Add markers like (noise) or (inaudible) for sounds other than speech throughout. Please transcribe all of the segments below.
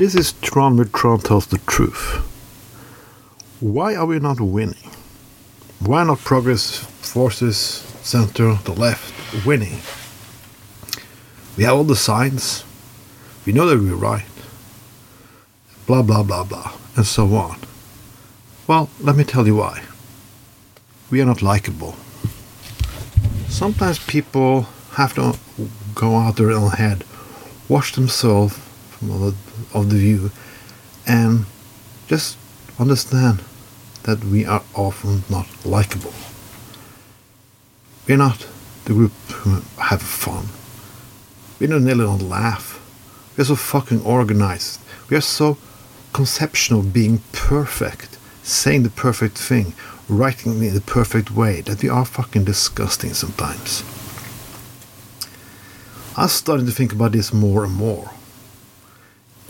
This is Tron with Tron tells the truth. Why are we not winning? Why not Progress Forces, Center, the left winning? We have all the signs. We know that we're right. Blah, blah, blah, blah, and so on. Well, let me tell you why. We are not likable. Sometimes people have to go out their own head, wash themselves from all the, of the view, and just understand that we are often not likable. We're not the group who have fun. We don't nearly don't laugh. We're so fucking organized. We are so conceptual being perfect, saying the perfect thing, writing in the perfect way that we are fucking disgusting sometimes. I'm starting to think about this more and more.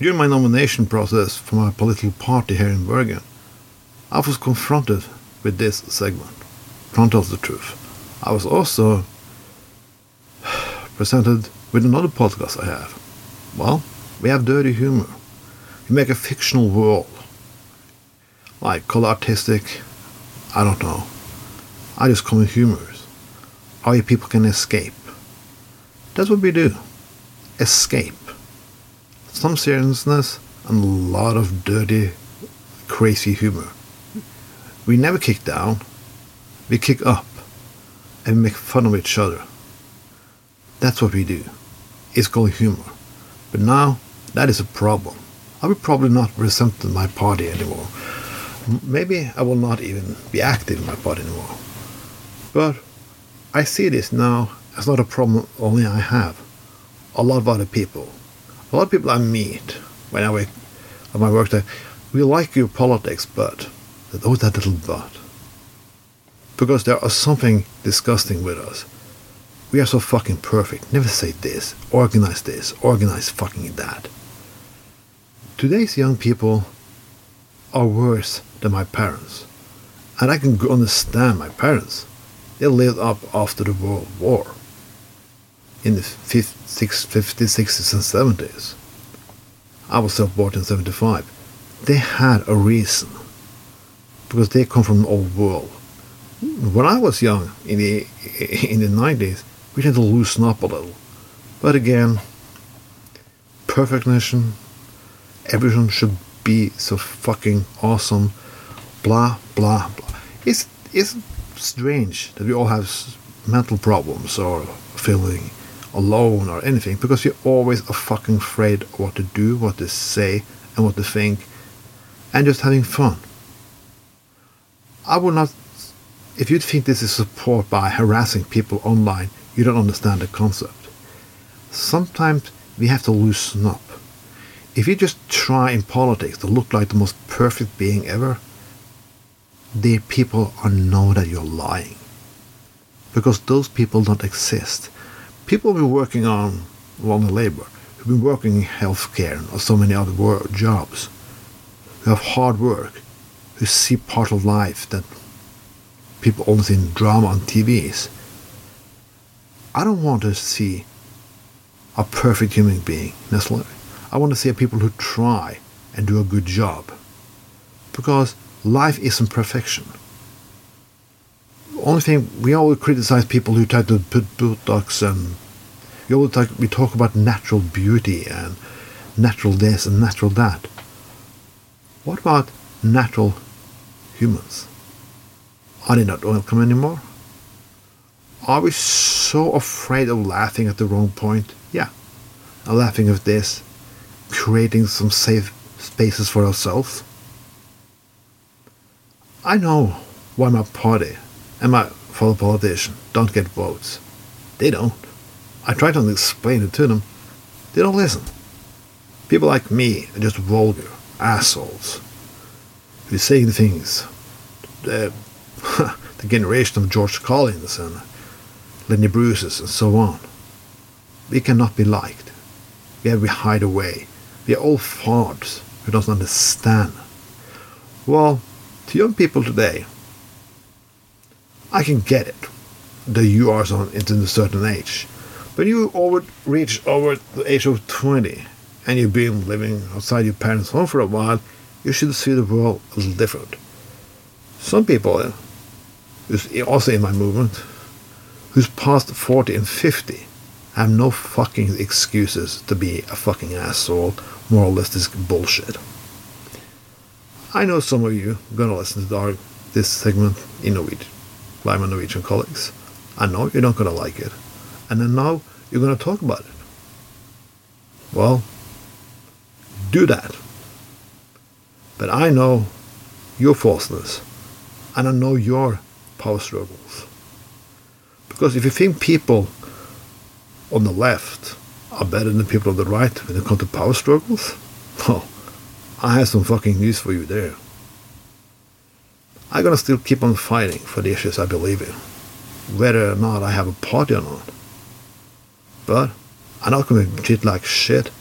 During my nomination process for my political party here in Bergen, I was confronted with this segment. Tron tells the truth. I was also (sighs) presented with another podcast I have. Well, we have dirty humor. We make a fictional world. Like, call artistic, I don't know. I just call it humorous. How you people can escape. That's what we do. Escape. Some seriousness and a lot of dirty, crazy humor. We never kick down. We kick up. And make fun of each other. That's what we do. It's called humor. But now, that is a problem. I will probably not represent my party anymore. Maybe I will not even be active in my party anymore. But I see this now as not a problem only I have. A lot of other people. A lot of people I meet when I work at my work there, we like your politics, but there's always that little but. Because there is something disgusting with us. We are so fucking perfect. Never say this, organize this, organize fucking that. Today's young people are worse than my parents. And I can understand my parents. They lived up after the World War in the 50s, 50s, 60s, and 70s. I was self born in 75. They had a reason because they come from the old world. When I was young in the in the 90s, we had to loosen up a little. But again, perfection, everything should be so fucking awesome, blah blah blah. It's it's strange that we all have mental problems or feeling alone or anything because we're always are fucking afraid of what to do, what to say, and what to think, and just having fun. I would not. If you think this is support by harassing people online, you don't understand the concept. Sometimes we have to loosen up. If you just try in politics to look like the most perfect being ever, the people are know that you're lying. Because those people don't exist. People who've been working on long labor, who've been working in healthcare or so many other wor- jobs, who have hard work, who see part of life that people only see in drama on TVs. I don't want to see a perfect human being necessarily. I want to see people who try and do a good job. Because life isn't perfection. The only thing we always criticize people who try to put Botox and we always talk, we talk about natural beauty and natural this and natural that. What about natural humans? Are they not welcome anymore? Are we so afraid of laughing at the wrong point? Yeah. Laughing at this, creating some safe spaces for ourselves. I know why my party and my fellow politicians don't get votes. They don't. I try to explain it to them. They don't listen. People like me are just vulgar assholes who say the things. The, (laughs) the generation of George Carlins and Lenny Bruce's and so on. We cannot be liked. We have to hide away. We are all fards who don't understand. Well, to young people today, I can get it that you are on into a certain age. But you over reach over the age of 20, and you've been living outside your parents' home for a while, you should see the world a little different. Some people, uh, also in my movement, who's past 40 and 50, have no fucking excuses to be a fucking asshole, more or less moralistic bullshit. I know some of you gonna listen to our, this segment in Norwegian by my Norwegian colleagues. I know you're not gonna like it. And then now you're gonna talk about it. Well, do that. But I know your falseness, and I know your power struggles. Because if you think people on the left are better than people on the right when it comes to power struggles, (laughs) well, I have some fucking news for you there. I'm gonna still keep on fighting for the issues I believe in, whether or not I have a party or not. But I'm not gonna treat like shit.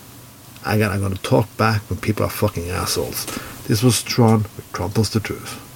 I'm I'm gonna talk back when people are fucking assholes. This was Tron with Trump the truth.